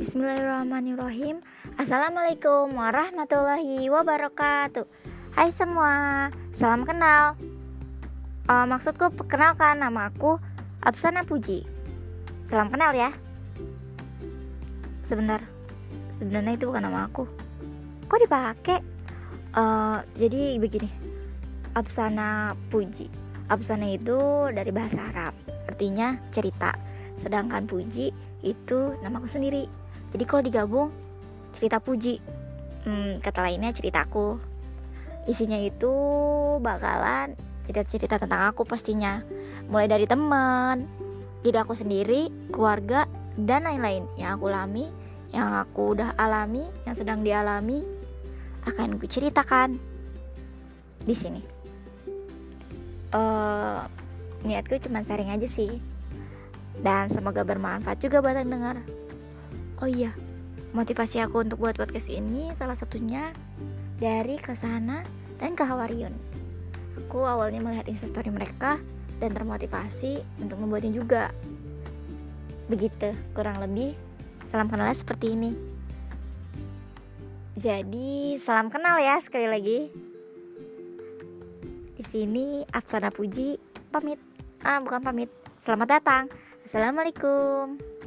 Bismillahirrahmanirrahim. Assalamualaikum warahmatullahi wabarakatuh. Hai semua, salam kenal. Uh, Maksudku perkenalkan nama aku Absana Puji. Salam kenal ya. Sebentar Sebenarnya itu bukan nama aku. Kok dipakai? Uh, jadi begini Absana Puji. Absana itu dari bahasa Arab Artinya cerita. Sedangkan Puji itu namaku sendiri jadi kalau digabung cerita puji. Hmm, kata lainnya ceritaku. Isinya itu bakalan cerita-cerita tentang aku pastinya. Mulai dari teman diri aku sendiri keluarga dan lain-lain. Yang aku alami yang aku udah alami yang sedang dialami akan ku ceritakan. Di sini. Uh, niatku cuma sharing aja sih. Dan semoga bermanfaat juga buat yang dengar oh iya motivasi aku untuk buat podcast ini salah satunya dari Ke sana dan Kahawariun aku awalnya melihat instastory mereka dan termotivasi untuk membuatnya juga. Begitu kurang lebih salam kenalnya seperti ini. Jadi salam kenal ya sekali lagi. Di sini Afsana Puji pamit. Ah bukan pamit. Selamat datang. Assalamualaikum